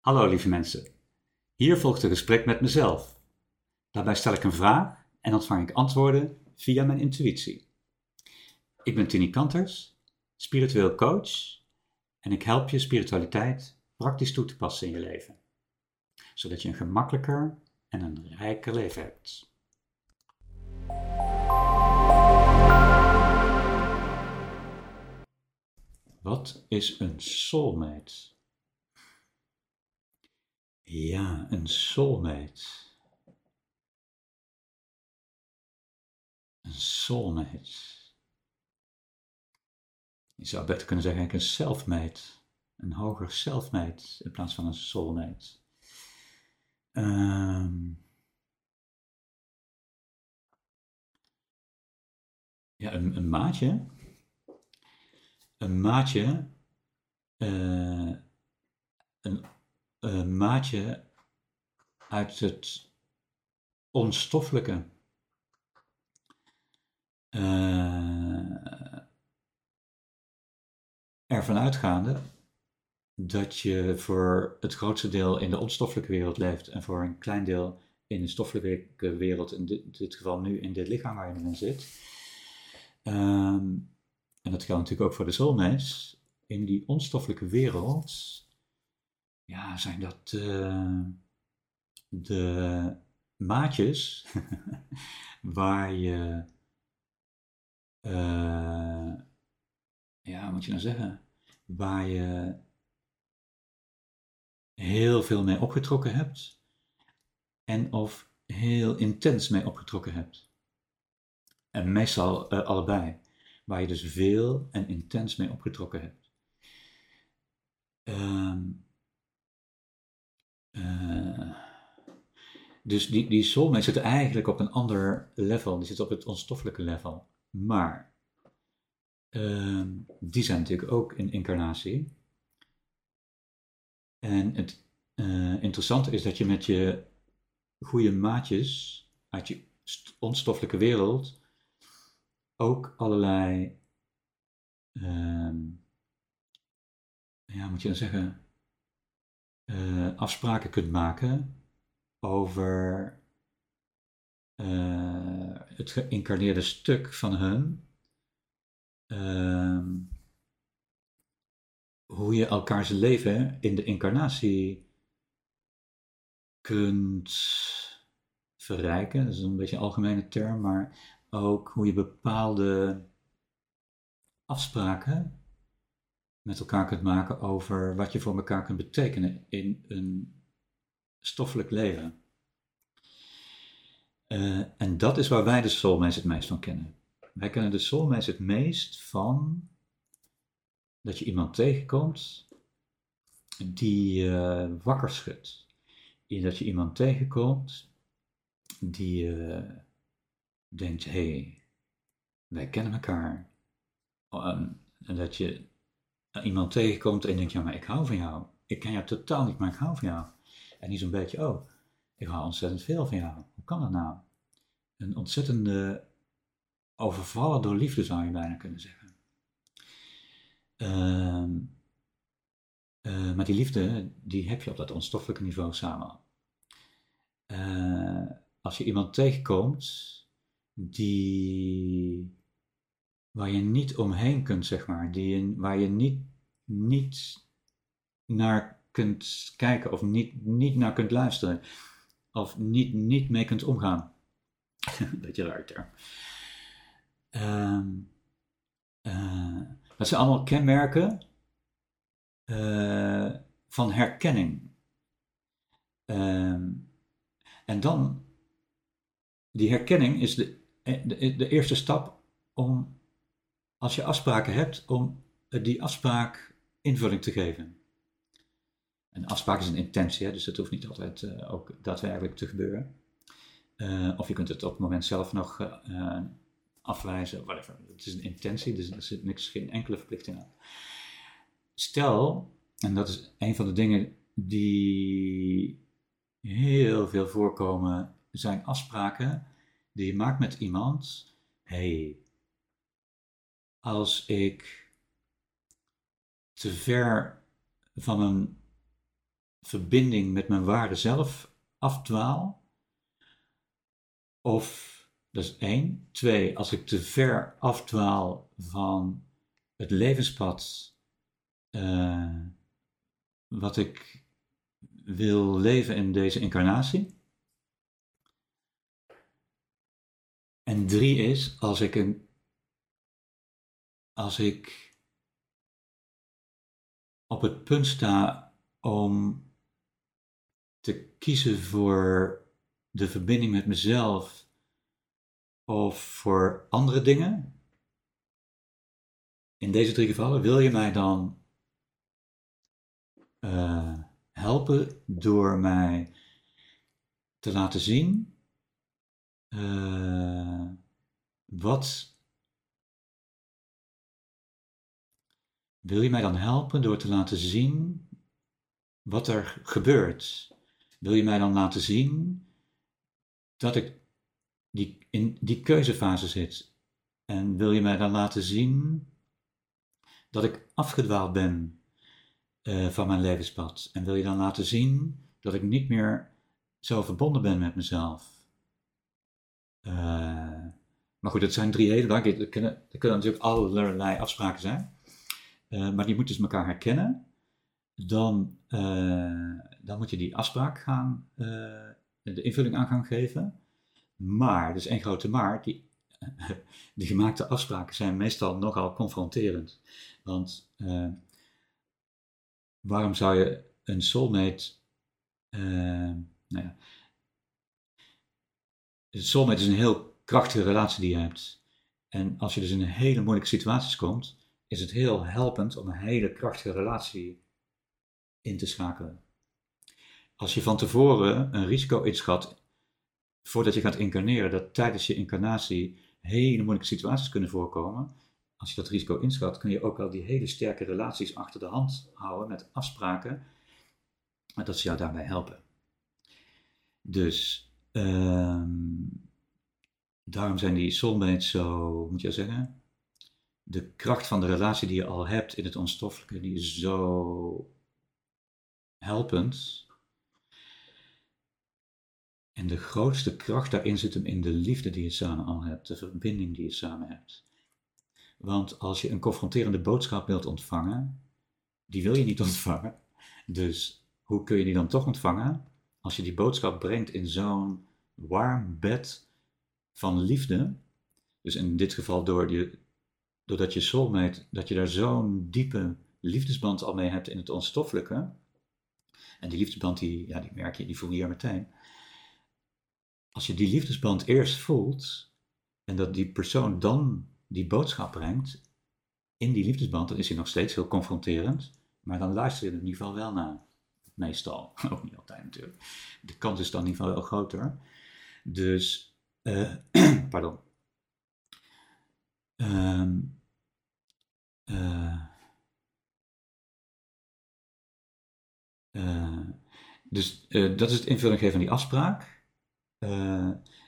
Hallo lieve mensen. Hier volgt een gesprek met mezelf. Daarbij stel ik een vraag en ontvang ik antwoorden via mijn intuïtie. Ik ben Tini Kanters, spiritueel coach en ik help je spiritualiteit praktisch toe te passen in je leven, zodat je een gemakkelijker en een rijker leven hebt. Wat is een soulmate? Ja, een soulmate. Een soulmate. Je zou beter kunnen zeggen eigenlijk een selfmate. Een hoger selfmate in plaats van een soulmate. Um, ja, een, een maatje. Een maatje. Uh, een een maatje uit het onstoffelijke. Uh, ervan uitgaande dat je voor het grootste deel in de onstoffelijke wereld leeft en voor een klein deel in de stoffelijke wereld, in dit, geval nu in dit lichaam waar je in zit. Um, en dat geldt natuurlijk ook voor de soulmates. In die onstoffelijke wereld ja, zijn dat uh, de maatjes waar je, uh, ja, moet je nou zeggen, waar je heel veel mee opgetrokken hebt en of heel intens mee opgetrokken hebt. En meestal uh, allebei, waar je dus veel en intens mee opgetrokken hebt. Um, uh, dus die, die soulmate zit eigenlijk op een ander level. Die zit op het onstoffelijke level. Maar uh, die zijn natuurlijk ook in incarnatie. En het uh, interessante is dat je met je goede maatjes uit je onstoffelijke wereld ook allerlei, uh, ja, moet je dan zeggen, uh, afspraken kunt maken over uh, het geïncarneerde stuk van hun. Uh, hoe je elkaars leven in de incarnatie kunt verrijken. Dat is een beetje een algemene term, maar ook hoe je bepaalde afspraken met elkaar kunt maken over wat je voor elkaar kunt betekenen in een stoffelijk leven. Uh, en dat is waar wij de soulmates het meest van kennen. Wij kennen de soulmates het meest van dat je iemand tegenkomt die uh, wakker schudt. Dat je iemand tegenkomt die uh, denkt, hé, hey, wij kennen elkaar. Um, en dat je iemand tegenkomt en denkt, ja, maar ik hou van jou. Ik ken jou totaal niet, maar ik hou van jou. En niet zo'n beetje, oh, ik hou ontzettend veel van jou. Hoe kan dat nou? Een ontzettende overvallen door liefde zou je bijna kunnen zeggen. Uh, uh, maar die liefde, die heb je op dat onstoffelijke niveau samen. Uh, als je iemand tegenkomt die waar je niet omheen kunt, zeg maar. Die waar je niet, niet naar kunt kijken of niet, niet naar kunt luisteren. Of niet, niet mee kunt omgaan. Beetje raar term. Uh, uh, dat zijn allemaal kenmerken uh, van herkenning. Ehm, en dan, die herkenning is de, de, de eerste stap om als je afspraken hebt om die afspraak invulling te geven. Een afspraak is een intentie, hè, dus dat hoeft niet altijd uh, ook daadwerkelijk te gebeuren. Uh, of je kunt het op het moment zelf nog uh, afwijzen, whatever. Het is een intentie, dus er zit niks, geen enkele verplichting aan. Stel, en dat is een van de dingen die heel veel voorkomen, zijn afspraken die je maakt met iemand. hey, als ik te ver van een verbinding met mijn ware zelf afdwaal. Of, dat is één. Twee, als ik te ver afdwaal van het levenspad uh, wat ik wil leven in deze incarnatie. En drie is als ik een als ik op het punt sta om te kiezen voor de verbinding met mezelf of voor andere dingen. In deze drie gevallen wil je mij dan uh, helpen door mij te laten zien uh, wat wil je mij dan helpen door te laten zien wat er gebeurt? Wil je mij dan laten zien dat ik die, in die keuzefase zit? En wil je mij dan laten zien dat ik afgedwaald ben uh, van mijn levenspad. En wil je dan laten zien dat ik niet meer zo verbonden ben met mezelf. Uh, maar goed, dat zijn drie hele belangrijke. Kunnen, er kunnen natuurlijk allerlei afspraken zijn. Uh, maar die moeten dus elkaar herkennen. Dan, dan moet je die afspraak gaan, de invulling aan gaan geven. Maar, dus één grote maar, die, die gemaakte afspraken zijn meestal nogal confronterend. Want waarom zou je een soulmate. Nou ja. Een soulmate is een heel krachtige relatie die je hebt. En als je dus in een hele moeilijke situaties komt, is het heel helpend om een hele krachtige relatie in te schakelen. Als je van tevoren een risico inschat, voordat je gaat incarneren, dat tijdens je incarnatie hele moeilijke situaties kunnen voorkomen, als je dat risico inschat, kun je ook wel die hele sterke relaties achter de hand houden met afspraken. En dat ze jou daarbij helpen. Dus ehm, daarom zijn die soulmates zo, moet je zeggen, de kracht van de relatie die je al hebt in het onstoffelijke, die is zo helpend. En de grootste kracht daarin zit hem in de liefde die je samen al hebt, de verbinding die je samen hebt. Want als je een confronterende boodschap wilt ontvangen, die wil je niet ontvangen. Dus hoe kun je die dan toch ontvangen? Als je die boodschap brengt in zo'n warm bed van liefde, dus in dit geval door je, doordat je soulmate, dat je daar zo'n diepe liefdesband al mee hebt in het onstoffelijke, en die liefdesband, die, ja, die merk je, die voel je hier meteen. Als je die liefdesband eerst voelt, en dat die persoon dan die boodschap brengt in die liefdesband, dan is hij nog steeds heel confronterend. Maar dan luister je in ieder geval wel naar. Meestal, ook niet altijd natuurlijk. De kans is dan in ieder geval wel groter. Dus, uh, pardon. Um, uh, uh, dus dat is het invulling geven van die afspraak.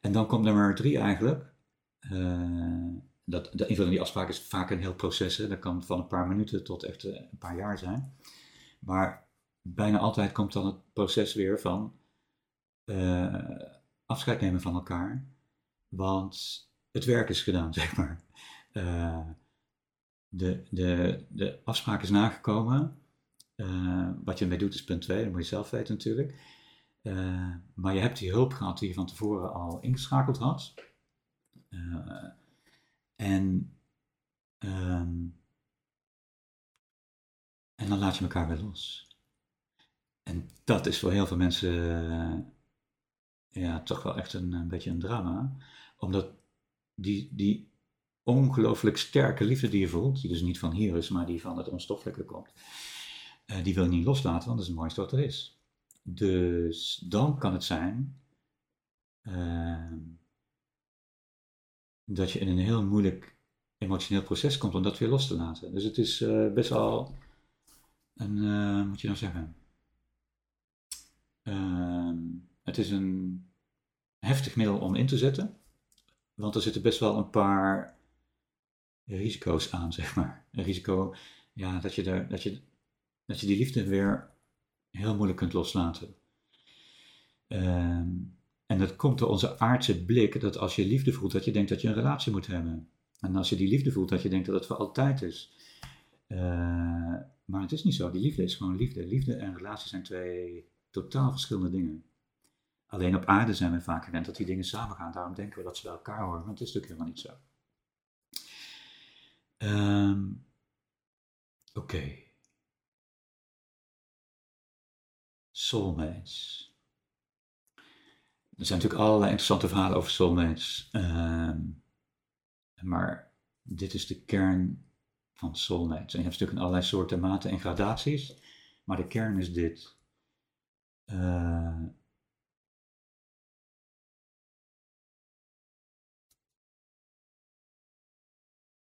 en dan komt nummer drie eigenlijk dat, de invulling van die afspraak is vaak een heel proces. Hè. Dat kan van een paar minuten tot echt eh, een paar jaar zijn. Maar bijna altijd komt dan het proces weer van afscheid nemen van elkaar. Want het werk is gedaan, zeg maar. De, de, de afspraak is nagekomen. Uh, wat je ermee doet is punt 2, dat moet je zelf weten natuurlijk. maar je hebt die hulp gehad die je van tevoren al ingeschakeld had. En, um, en dan laat je elkaar weer los. En dat is voor heel veel mensen ja, toch wel echt een, een, beetje een drama. Omdat die, die ongelooflijk sterke liefde die je voelt, die dus niet van hier is, maar die van het onstoffelijke komt, uh, die wil je niet loslaten, want dat is het mooiste wat er is. Dus dan kan het zijn uh, dat je in een heel moeilijk emotioneel proces komt om dat weer los te laten. Dus het is uh, best wel een, uh, moet je nou zeggen, uh, het is een heftig middel om in te zetten, want er zitten best wel een paar risico's aan, zeg maar. Een risico, ja, dat je, er, dat je, dat je die liefde weer heel moeilijk kunt loslaten. Ehm, en dat komt door onze aardse blik, dat als je liefde voelt, dat je denkt dat je een relatie moet hebben. En als je die liefde voelt, dat je denkt dat het voor altijd is. Uh, maar het is niet zo. Die liefde is gewoon liefde. Liefde en relatie zijn twee totaal verschillende dingen. Alleen op aarde zijn we vaak gewend dat die dingen samen gaan. Daarom denken we dat ze bij elkaar horen. Maar het is natuurlijk helemaal niet zo. Um, Oké. Soulmates. Er zijn natuurlijk allerlei interessante verhalen over soulmates. Um, maar dit is de kern van soulmates. En je hebt natuurlijk allerlei soorten, maten en gradaties. Maar de kern is dit. Uh,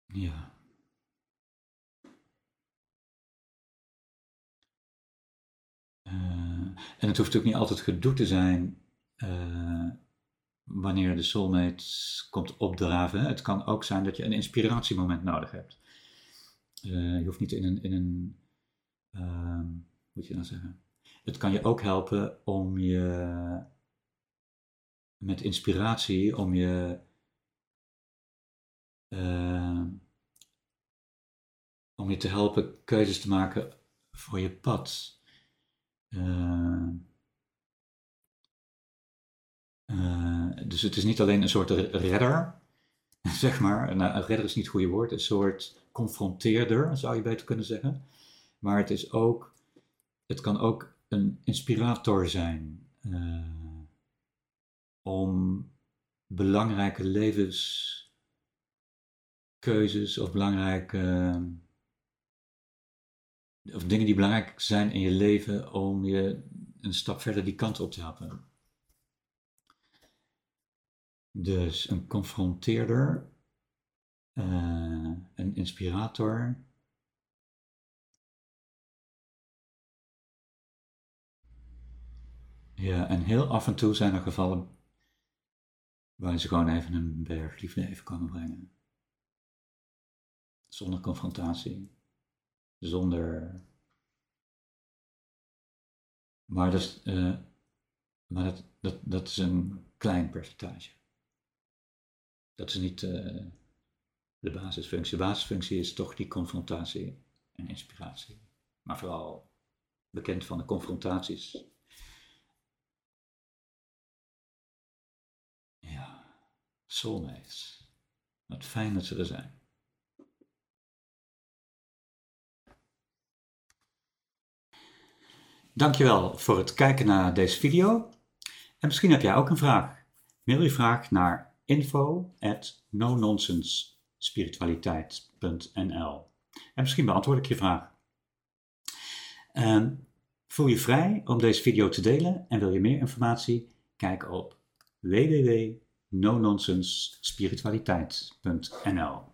ja. En het hoeft natuurlijk niet altijd gedoe te zijn. Uh, wanneer de soulmate komt opdraven. Het kan ook zijn dat je een inspiratiemoment nodig hebt. Uh, je hoeft niet in een, in een uh, moet je dan zeggen. Het kan je ook helpen om je met inspiratie, om je uh, om je te helpen keuzes te maken voor je pad. Uh, uh, dus het is niet alleen een soort redder, zeg maar. Nou, een redder is niet het goede woord. Een soort confronteerder, zou je beter kunnen zeggen. Maar het is ook, het kan ook een inspirator zijn. Uh, om belangrijke levenskeuzes of belangrijke. Of dingen die belangrijk zijn in je leven om je een stap verder die kant op te helpen. Dus een confronteerder, uh, een inspirator. Ja, en heel af en toe zijn er gevallen waar ze gewoon even een berg liefde even komen brengen. Zonder confrontatie. Zonder. Maar, dat, uh, maar dat, dat, dat is een klein percentage. Dat is niet uh, de basisfunctie. De basisfunctie is toch die confrontatie en inspiratie. Maar vooral bekend van de confrontaties. Ja, soulmates. Wat fijn dat ze er zijn. Dankjewel voor het kijken naar deze video. En misschien heb jij ook een vraag. Mail je vraag naar info at nononsensespiritualiteit.nl En misschien beantwoord ik je vraag. Um, voel je vrij om deze video te delen en wil je meer informatie? Kijk op www.nononsensespiritualiteit.nl